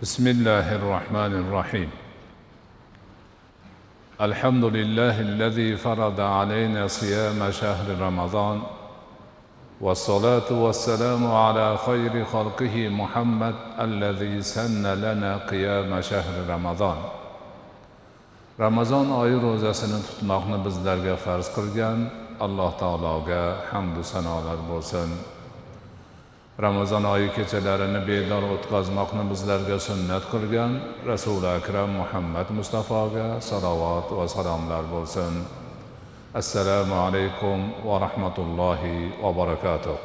بسم الله الرحمن الرحيم. الحمد لله الذي فرض علينا صيام شهر رمضان والصلاة والسلام على خير خلقه محمد الذي سن لنا قيام شهر رمضان. ramazon oyi ro'zasini tutmoqni bizlarga farz qilgan. Alloh taologa hamdu sanolar bo'lsin. ramazon oyi kechalarini bedor o'tkazmoqni bizlarga sunnat qilgan rasuli akram muhammad mustafoga salovat va salomlar bo'lsin assalomu alaykum va rahmatullohi va barakatuh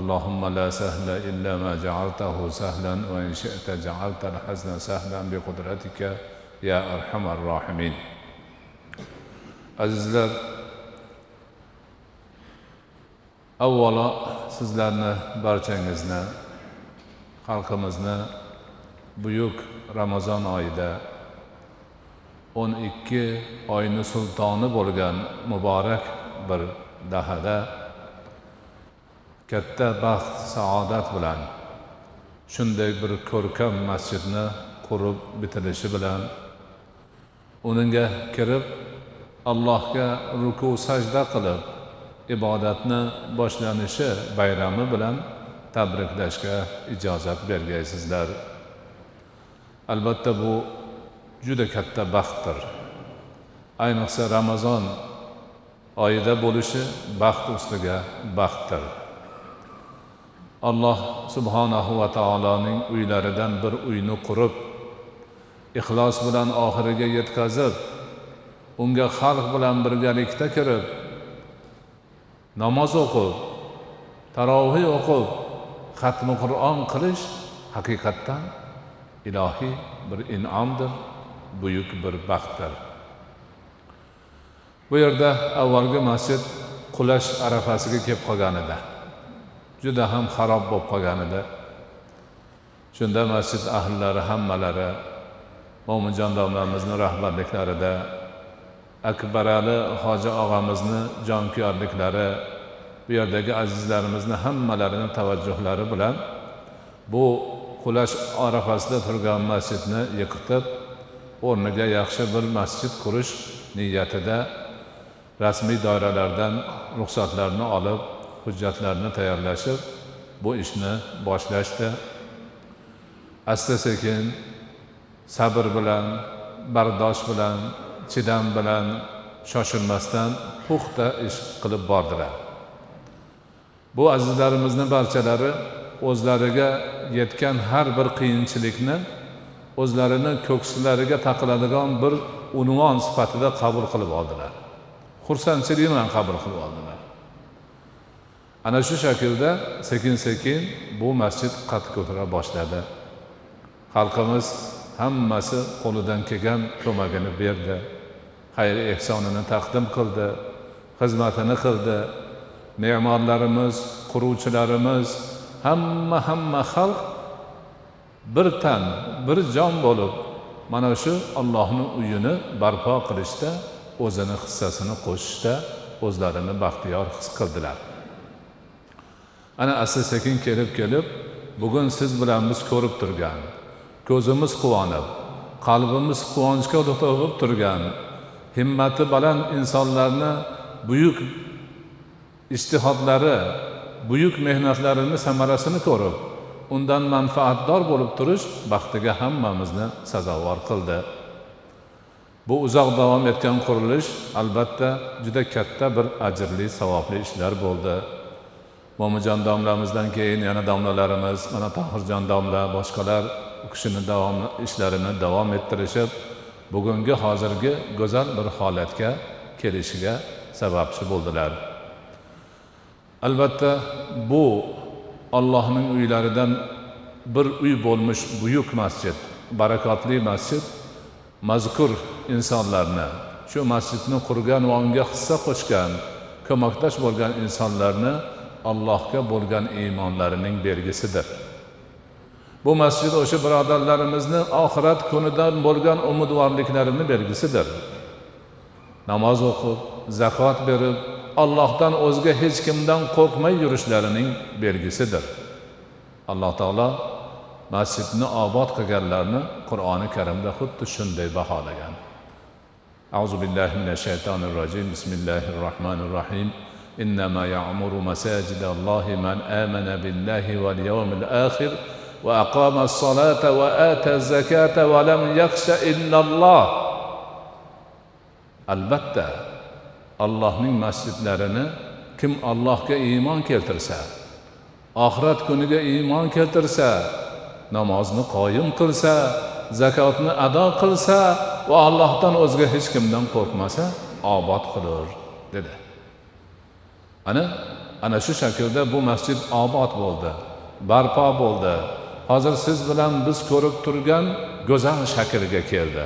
اللهم لا سهل إلا ما جعلته سهلا وإن شئت جعلت الحزن سهلا بقدرتك يا أرحم الراحمين azizlar avvalo sizlarni barchangizni xalqimizni buyuk ramazon oyida o'n ikki oyni sultoni bo'lgan muborak bir dahada katta baxt saodat bilan shunday bir ko'rkam masjidni qurib bitilishi bilan unga kirib allohga ruku sajda qilib ibodatni boshlanishi bayrami bilan tabriklashga ijozat bergaysizlar. Albatta bu juda katta baxtdir. Ayniqsa ramazon oyida bo'lishi baxt ustiga baxtdir. Alloh subhanahu va taoloning uylaridan bir uyni qurib ixlos bilan oxiriga yetkazib unga xalq bilan birgalikda kirib namoz o'qib tarovih o'qib xatmi qur'on qilish haqiqatdan ilohiy bir in'omdir buyuk bir baxtdir. Bu yerda avvalgi masjid qulash arafasiga kelib qolgan edi juda ham xarob bo'lib qolgan edi shunda masjid ahllari hammalari mo'minjon domlamizni rahbarliklarida akbarali hoji og'amizni jonkuyarliklari bu yerdagi azizlarimizni hammalarini tavajjuhlari bilan bu qulash arafasida turgan masjidni yiqitib o'rniga yaxshi bir masjid qurish niyatida rasmiy doiralardan ruxsatlarni olib hujjatlarni tayyorlashib bu ishni boshlashdi. Asta sekin sabr bilan bardosh bilan chidam bilan shoshilmasdan puxta ish qilib bordilar. Bu azizlarimizni barchalari o'zlariga yetgan har bir qiyinchilikni o'zlarini ko'ksilariga taqiladigan bir unvon sifatida qabul qilib oldilar. Xursandchilik bilan qabul qilib oldilar. Ana shu shaklda sekin sekin bu masjid qad ko'tara boshladi. Xalqimiz hammasi qo'lidan kelgan ko'magini berdi. Xayr ehsonini taqdim qildi xizmatini qildi. Me'morlarimiz quruvchilarimiz hamma hamma xalq bir tan bir jon bo'lib mana shu ollohni uyini barpo qilishda o'zini hissasini qo'shishda o'zlarini baxtiyor his qildilar. Ana asta sekin kelib kelib bugun siz bilan biz ko'rib turgan ko'zimiz quvonib qalbimiz quvonchga to'lib turgan himmati baland insonlarni buyuk ishtihodlari buyuk mehnatlarini samarasini ko'rib undan manfaatdor bo'lib turish baxtiga hammamizni sazovor qildi. Bu uzoq davom etgan qurilish albatta juda katta bir ajrli savobli ishlar bo'ldi. Mo'minjon domlamizdan keyin yana domlalarimiz mana tohirjon domla boshqalar u kishini davom ishlarini davom ettirishib bugungi hozirgi go'zal bir holatga kelishiga sababchi bo'ldilar. Albatta bu allohning uylaridan bir uy bo'lmish buyuk masjid barakotli masjid mazkur insonlarni shu masjidni qurgan va unga hissa qo'shgan ko'makdosh bo'lgan insonlarni allohga bo'lgan iymonlarining belgisidir. bu masjid o'sha birodarlarimizni oxirat kunidan bo'lgan umidvorliklarini belgisidir namoz o'qib zakot berib allohdan o'zga hech kimdan qo'rqmay yurishlarining belgisidir alloh taolo masjidni obod qilganlarni qur'oni karimda xuddi shunday baholagan أعوذ بالله من الشيطان الرجيم بسم الله الرحمن الرحيم إنما يعمر مساجد الله من آمن بالله واليوم الآخر وأقام الصلاة وآتى الزكاة ولم يخش إلا الله albatta allohning masjidlarini kim allohga iymon keltirsa oxirat kuniga iymon keltirsa namozni qoyim qilsa zakotni ado qilsa va allohdan o'zga hech kimdan qo'rqmasa obod qilur dedi ana ana shu shaklda bu masjid obod bo'ldi barpo bo'ldi Hozir siz bilan biz ko'rib turgan go'zal shaklga keldi.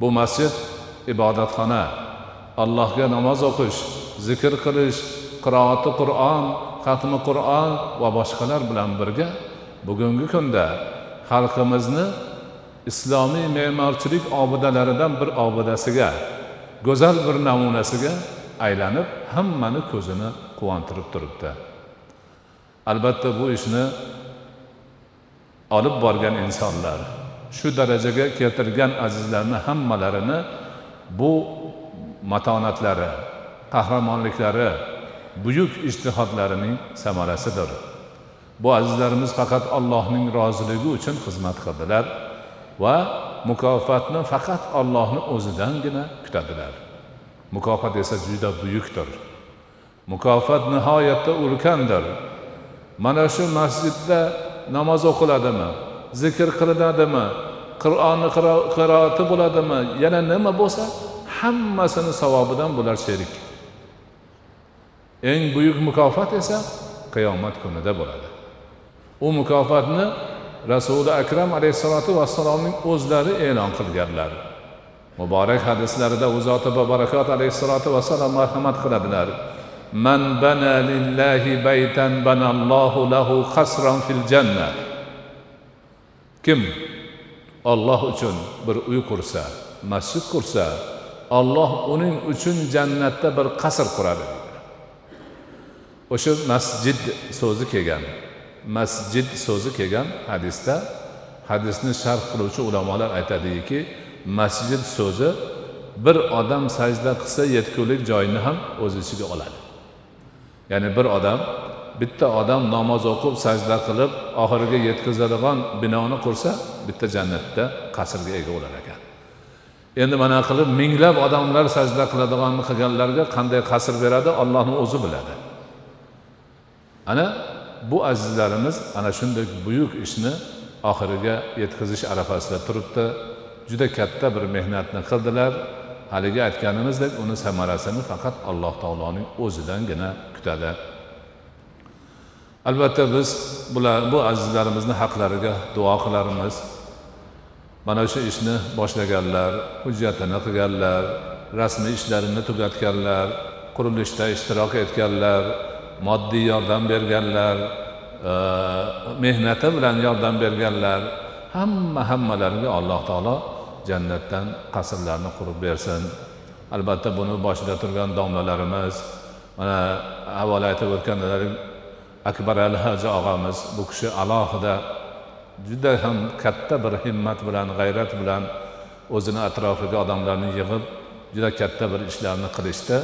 Bu masjid ibodatxona. Allohga namoz o'qish zikr qilish qiroati qur'on xatmi qur'on va boshqalar bilan birga bugungi kunda xalqimizni islomiy me'morchilik obidalaridan bir obidasiga go'zal bir namunasiga aylanib hammani ko'zini quvontirib turibdi. Albatta bu ishni olib borgan insonlar shu darajaga keltirgan azizlarni hammalarini bu matonatlari qahramonliklari buyuk ijtihodlarining samarasidir. Bu azizlarimiz faqat allohning roziligi uchun xizmat qildilar va mukofotni faqat ollohni o'zidangina kutadilar. Mukofot esa juda buyukdir. Mukofot nihoyatda ulkandir. Mana shu masjidda namoz o'qiladimi zikr qilinadimi qur'onni qiroati bo'ladimi yana nima bo'lsa hammasini savobidan bular sherik. Eng buyuk mukofot esa qiyomat kunida bo'ladi. U mukofotni rasuli akram alayhissalotu vassalomning o'zlari e'lon qilganlar. Muborak hadislarida u zoti barakot alayhissalotu vassalom marhamat qiladilar. Man bana lillahi baytan banallohu lahu qasran fil janna. Kim olloh uchun bir uy qursa masjid qursa olloh uning uchun jannatda bir qasr quradi. O'sha masjid so'zi kelgan masjid so'zi kelgan hadisda hadisni sharh qiluvchi ulamolar aytadiki masjid so'zi bir odam sajda qilsa yetgulik joyini ham o'z ichiga oladi. Ya'ni bir odam bitta odam namoz o'qib sajda qilib oxiriga yetkazadigan binoni qursa bitta jannatda qasrga ega bo'lar ekan. Endi mana qilib minglab odamlar sajda qiladiganni qilganlarga qanday qasr beradi ollohni o'zi biladi. Ana bu azizlarimiz ana shunday buyuk ishni oxiriga yetkazish arafasida turibdi. Juda katta bir mehnatni qildilar. Haligi aytganimizdek uni samarasini faqat alloh taoloning o'zidangina kutadi. Albatta biz bular bu azizlarimizni haqlariga duo qilarmiz. Mana shu ishni boshlaganlar hujjatini qilganlar rasmiy ishlarini tugatganlar qurilishda ishtirok etganlar moddiy yordam berganlar e, mehnati bilan yordam berganlar hamma hammalariga alloh taolo jannatdan qasrlarni qurib bersin. Albatta buni boshida turgan domlalarimiz mana avval aytib o'tganlarim akbar al haji og'amiz bu kishi alohida juda ham katta bir himmat bilan g'ayrat bilan o'zini atrofiga odamlarni yig'ib juda katta bir ishlarni qilishdi.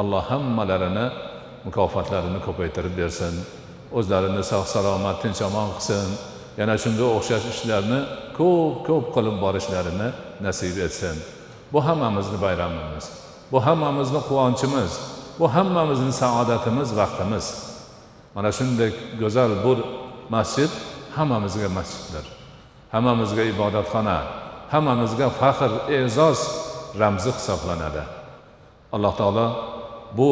Alloh hammalarini mukofotlarini ko'paytirib bersin. O'zlarini sog' salomat tinch omon qilsin. Yana shunga o'xshash ishlarni ko'p ko'p qilib borishlarini nasib etsin. Bu hammamizni bayramimiz. Bu hammamizni quvonchimiz. Bu hammamizni saodatimiz vaqtimiz. Mana shunday go'zal bu masjid hammamizga masjiddir. Hammamizga ibodatxona hammamizga faxr e'zoz ramzi hisoblanadi. Alloh taolo bu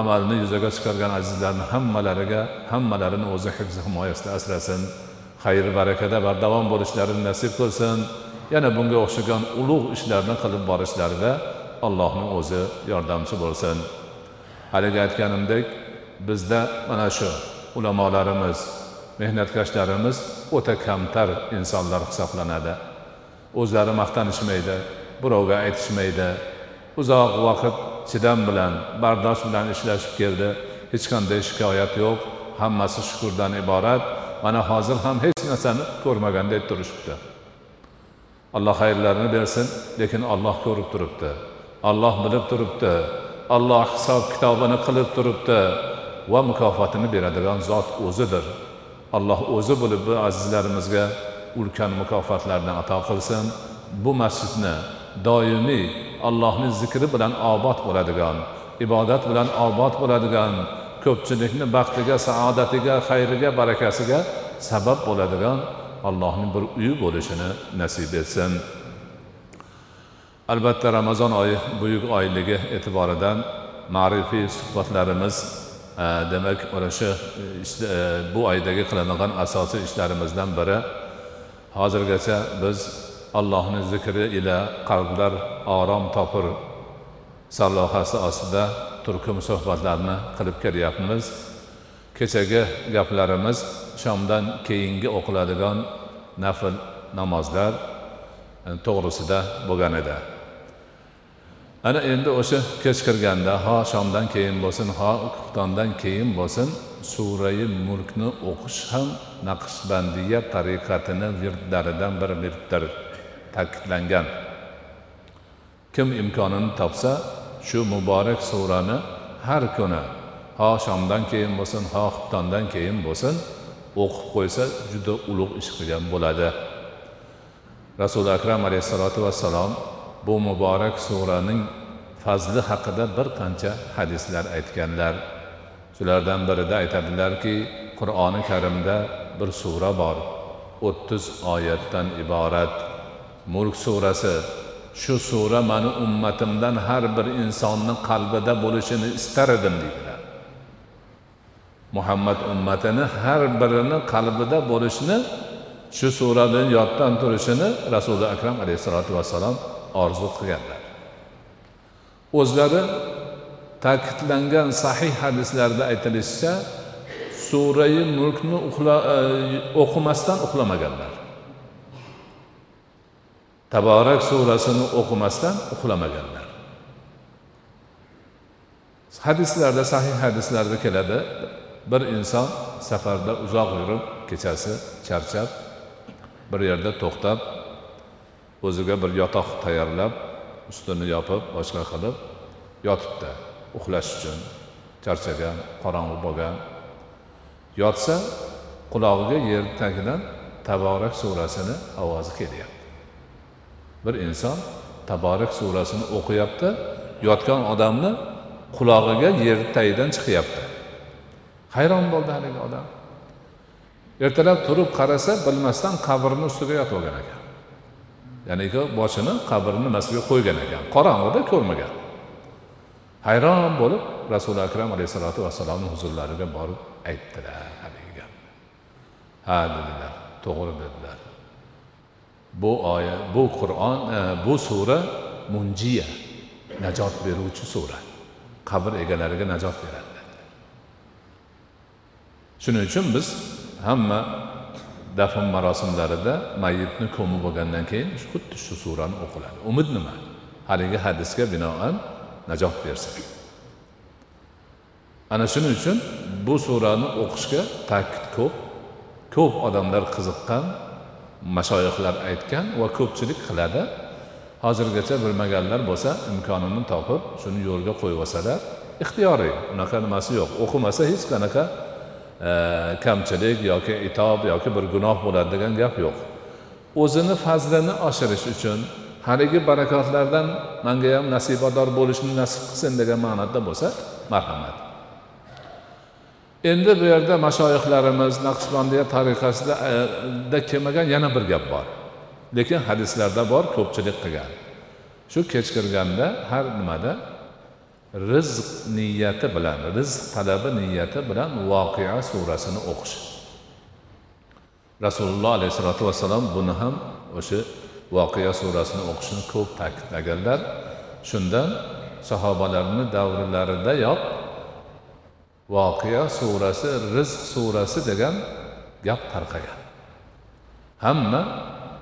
amalni yuzaga chiqargan azizlarni hammalariga hammalarini o'zi hifzi himoyasida asrasin. Xayr barakada bardavom bo'lishlarini nasib qilsin. Yana bunga o'xshagan ulug' ishlarni qilib borishlarida allohni o'zi yordamchi bo'lsin. Haligi aytganimdek bizda mana shu ulamolarimiz mehnatkashlarimiz o'ta kamtar insonlar hisoblanadi. O'zlari maqtanishmaydi birovga aytishmaydi. Uzoq vaqt chidam bilan bardosh bilan ishlashib keldi. Hech qanday shikoyat yo'q. Hammasi shukurdan iborat. Mana hozir ham hech narsani ko'rmagandek turishibdi. Alloh xayrlarini bersin lekin olloh ko'rib turibdi. Olloh bilib turibdi. Olloh hisob kitobini qilib turibdi va mukofotini beradigan zot o'zidir. Alloh o'zi bo'lib bu azizlarimizga ulkan mukofotlarni ato qilsin. Bu masjidni doimiy allohni zikri bilan obod bo'ladigan ibodat bilan obod bo'ladigan ko'pchilikni baxtiga saodatiga xayriga barakasiga sabab bo'ladigan allohning bir uyi bo'lishini nasib etsin. Albatta ramazon oyi buyuk oyligi e'tiboridan ma'rifiy suhbatlarimiz e, demak mana shu e, e bu oydagi qilinadigan asosiy ishlarimizdan biri. Hozirgacha biz allohni zikri ila qalblar orom topir sarlohasi ostida turkum suhbatlarni qilib kelyapmiz kechagi gaplarimiz shomdan keyingi o'qiladigan nafl namozlar e, to'g'risida bo'lgan edi. Ana endi o'sha kech kirganda ho shomdan keyin bo'lsin ho xuftondan keyin bo'lsin surai mulkni o'qish ham naqshbandiya tariqatini virdlaridan bir virddir ta'kidlangan. Kim imkonini topsa shu muborak surani har kuni ho shomdan keyin bo'lsin ho xuftondan keyin bo'lsin o'qib qo'ysa juda ulug' ish qilgan bo'ladi. Rasuli akram alayhissalotu vassalom bu muborak suraning fazli haqida bir qancha hadislar aytganlar. Shulardan birida aytadilarki qur'oni karimda bir sura bor. O'ttiz oyatdan iborat. Mulk surasi shu sura mani ummatimdan har bir insonni qalbida bo'lishini istar edim deydilar muhammad ummatini har birini qalbida bo'lishni shu surani yoddan turishini rasuli akram alayhissalotu vassalom orzu qilganlar. O'zlari ta'kidlangan sahih hadislarda aytilishicha surai mulkni e, o'qimasdan uxlamaganlar. Taborak surasini o'qimasdan uxlamaganlar. Hadislarda sahih hadislarda keladi bir inson safarda uzoq yurib kechasi charchab bir yerda to'xtab o'ziga bir yotoq tayyorlab ustini yopib boshqa qilib yotibdi. Uxlash uchun charchagan qorong'i bo'lgan. Yotsa qulog'iga yer tagidan taborak surasini ovozi kelyapti. Bir inson taborak surasini o'qiyapti yotgan odamni qulog'iga yer tagidan chiqyapti. Hayron bo'ldi haligi odam. Ertalab turib qarasa bilmasdan qabrni ustiga yotib olgan ekan. Ya'niki boshini qabrni nimasiga qo'ygan ekan. Qorong'ida ko'rmagan. Hayron bo'lib rasuli akram alayhissalotu vassalomni huzurlariga borib aytdilar haligi gapni ha dedilar to'g'ri dedilar. Bu oya bu qur'on e, bu sura munjiya najot beruvchi sura. Qabr egalariga najot beradi. Shuning uchun biz hamma dafn marosimlarida mayitni ko'mib bo'lgandan keyin xuddi shu surani o'qiladi. Umid nima? Haligi hadisga binoan najot bersin. Ana shuning uchun bu surani o'qishga ta'kid ko'p. Ko'p odamlar qiziqqan mashoyihlar aytgan va ko'pchilik qiladi. Hozirgacha bilmaganlar bo'lsa imkonini topib shuni yo'lga qo'yib olsalar ixtiyoriy unaqa nimasi yo'q. O'qimasa hech qanaqa kamchilik yoki itob yoki bir gunoh bo'ladi degan gap yo'q. O'zini fazlini oshirish uchun haligi barakotlardan manga ham nasibador bo'lishni nasib qilsin degan ma'noda bo'lsa marhamat. Endi bu yerda mashoyihlarimiz naqshbandiya tariqasida e, kelmagan yana bir gap bor. Lekin hadislarda bor ko'pchilik qilgan. Shu kech kirganda har nimada rizq niyati bilan rizq talabi niyati bilan voqea surasini o'qish. Rasululloh alayhissalotu vassalom buni ham o'sha voqea surasini o'qishni ko'p ta'kidlaganlar. Shundan sahobalarni davrlaridayoq voqea surasi rizq surasi degan gap tarqagan. Hamma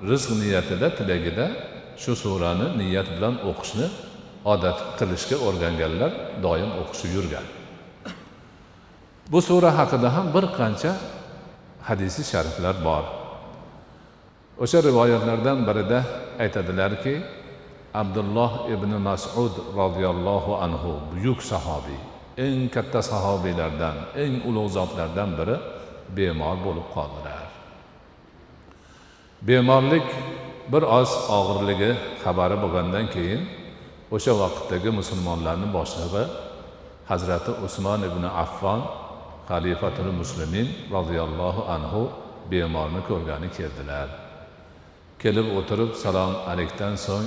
rizq niyatida tilagida shu surani niyat bilan o'qishni odat qilishga o'rganganlar doim o'qishib yurgan. Bu sura haqida ham bir qancha hadisi shariflar bor. O'sha rivoyatlardan birida aytadilarki abdulloh ibn masud roziyallohu anhu buyuk sahobiy eng katta sahobiylardan eng ulug' zotlardan biri bemor bo'lib qoldilar. Bemorlik bir oz og'irligi xabari bo'lgandan keyin o'sha vaqtdagi musulmonlarni boshlig'i hazrati usmon ibn affon xalifatul muslimin roziyallohu anhu bemorni ko'rgani keldilar. Kelib o'tirib salom alikdan so'ng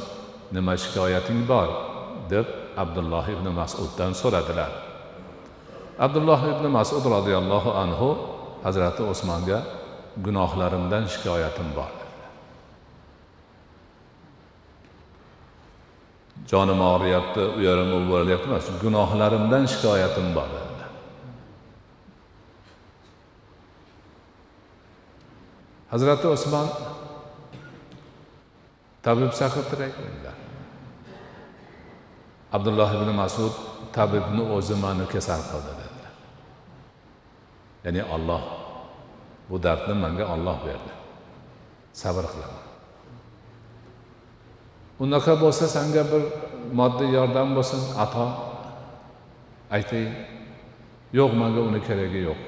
nima shikoyating bor? deb abdulloh ibn masuddan so'radilar. Abdulloh ibn masud roziyallohu anhu hazrati usmonga gunohlarimdan shikoyatim bor. Jonim og'riyapti u yerim u bo'lyapti emas gunohlarimdan shikoyatim bor dedi hazrati usmon tabib chaqirtiray dedilar abdulloh ibn masud tabibni o'zi mani kasal qildi dedilar. Ya'ni olloh bu dardni menga olloh berdi. Sabr qilaman. Unaqa bo'lsa sanga bir moddiy yordam bo'lsin ato. Aytay yo'q manga uni keragi yo'q.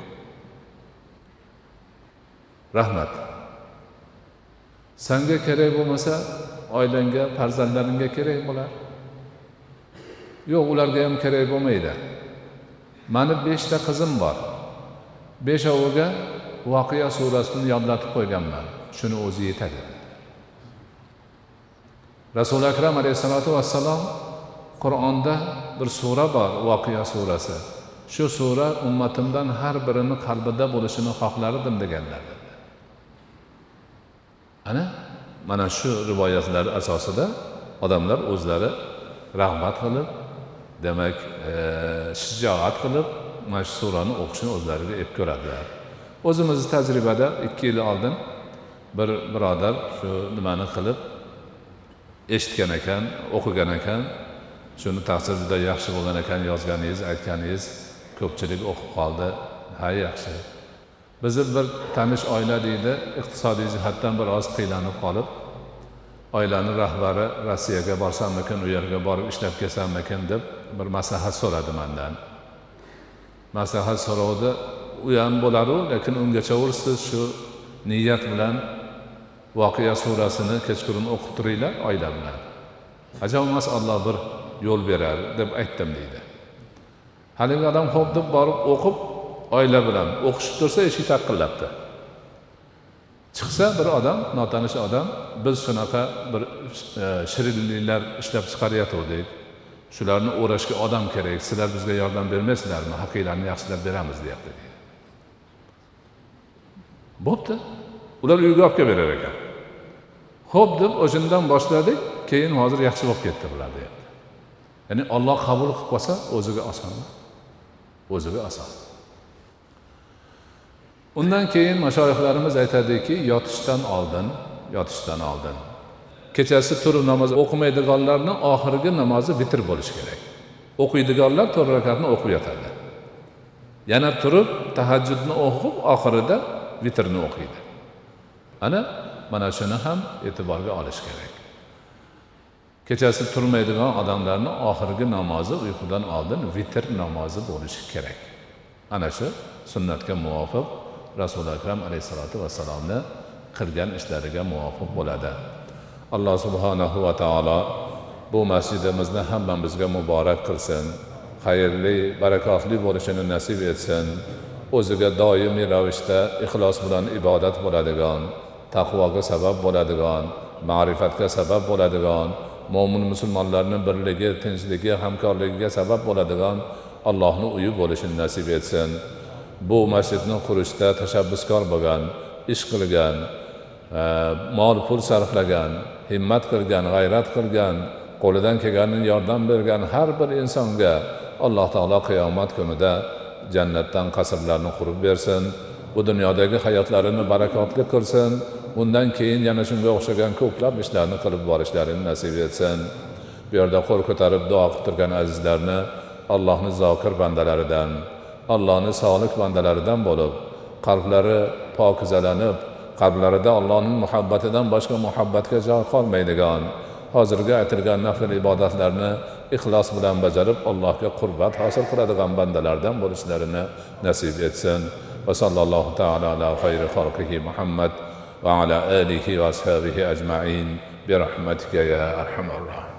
Rahmat. Sanga kerak bo'lmasa oilangga farzandlaringga kerak bo'lar. Yo'q ularga ham kerak bo'lmaydi. Mani beshta qizim bor. Beshoviga voqea surasini yodlatib qo'yganman. Shuni o'zi yetadi. Rasuli akram alayhissalotu vassalom qur'onda bir sura bor voqea surasi. Shu sura ummatimdan har birini qalbida bo'lishini xohlar edim deganlar. Ana mana shu rivoyatlar asosida odamlar o'zlari rag'bat qilib demak e, shijoat qilib mana shu surani o'qishni o'zlariga ep ko'radilar. O'zimizni tajribada ikki yil oldin bir birodar shu nimani qilib eshitgan ekan o'qigan ekan. Shuni taqsir juda yaxshi bo'lgan ekan yozganingiz aytganingiz ko'pchilik o'qib qoldi. Ha yaxshi. Bizni bir tanish oila deydi iqtisodiy jihatdan biroz qiynalib qolib oilani rahbari rossiyaga borsammikin u yerga borib ishlab kelsammikin deb bir maslahat so'radi mandan. Maslahat so'rovdi. U ham bo'laru lekin ungacha siz shu niyat bilan voqea surasini kechqurun o'qib turinglar oila bilan ajab emas olloh bir yo'l berar deb aytdim deydi. Haligi odam ho'p deb borib o'qib oila bilan o'qishib tursa eshik taqillabdi. Chiqsa bir odam notanish odam biz shunaqa bir e, shirinliklar ishlab chiqaryotgandik shularni o'rashga odam kerak sizlar bizga yordam bermaysizlarmi? Haqinglarni yaxshilab beramiz deyapti deydi. Bo'pti. Ular uyga olib kelib berar ekan. Ho'p deb o'shandan boshladik keyin hozir yaxshi bo'lib ketdi bular deyapti. Ya'ni olloh qabul qilib qolsa o'ziga oson. O'ziga oson. Undan keyin mashoyihlarimiz aytadiki yotishdan oldin yotishdan oldin. Kechasi turib namoz o'qimaydiganlarni oxirgi namozi vitr bo'lishi kerak. O'qiydiganlar to'rt rakatni o'qib yotadi. Yana turib tahajjudni o'qib oxirida vitrni o'qiydi. Ana mana shuni ham e'tiborga olish kerak. Kechasi turmaydigan odamlarni oxirgi namozi uyqudan oldin vitr namozi bo'lishi kerak. Ana shu sunnatga muvofiq rasuli akram alayhissalotu vassalomni qilgan ishlariga muvofiq bo'ladi. Alloh subhanahu va taolo bu masjidimizni hammamizga muborak qilsin xayrli barakotli bo'lishini nasib etsin o'ziga doimiy ravishda ixlos bilan ibodat bo'ladigan taqvoga sabab bo'ladigan ma'rifatga sabab bo'ladigan mo'min musulmonlarni birligi tinchligi hamkorligiga sabab bo'ladigan allohni uyi bo'lishini nasib etsin. Bu masjidni qurishda tashabbuskor bo'lgan ish qilgan e, mol pul sarflagan himmat qilgan g'ayrat qilgan qo'lidan kelganini yordam bergan har bir insonga alloh taolo qiyomat kunida jannatdan qasrlarni qurib bersin. Bu dunyodagi hayotlarini barakotli qilsin. Undan keyin yana shunga o'xshagan ko'plab ishlarni qilib borishlarini nasib etsin. Bu yerda qo'l ko'tarib duo qilib turgan azizlarni allohni zokir bandalaridan allohni solih bandalaridan bo'lib qalblari pokizalanib qalblarida allohning muhabbatidan boshqa muhabbatga joy qolmaydigan hozirgi aytilgan nafl ibodatlarni ixlos bilan bajarib allohga qurbat hosil qiladigan bandalardan bo'lishlarini nasib etsin. Va sallallohu taala ala xayri xalqihi muhammad وعلى آله وأصحابه أجمعين برحمتك يا أرحم الراحمين.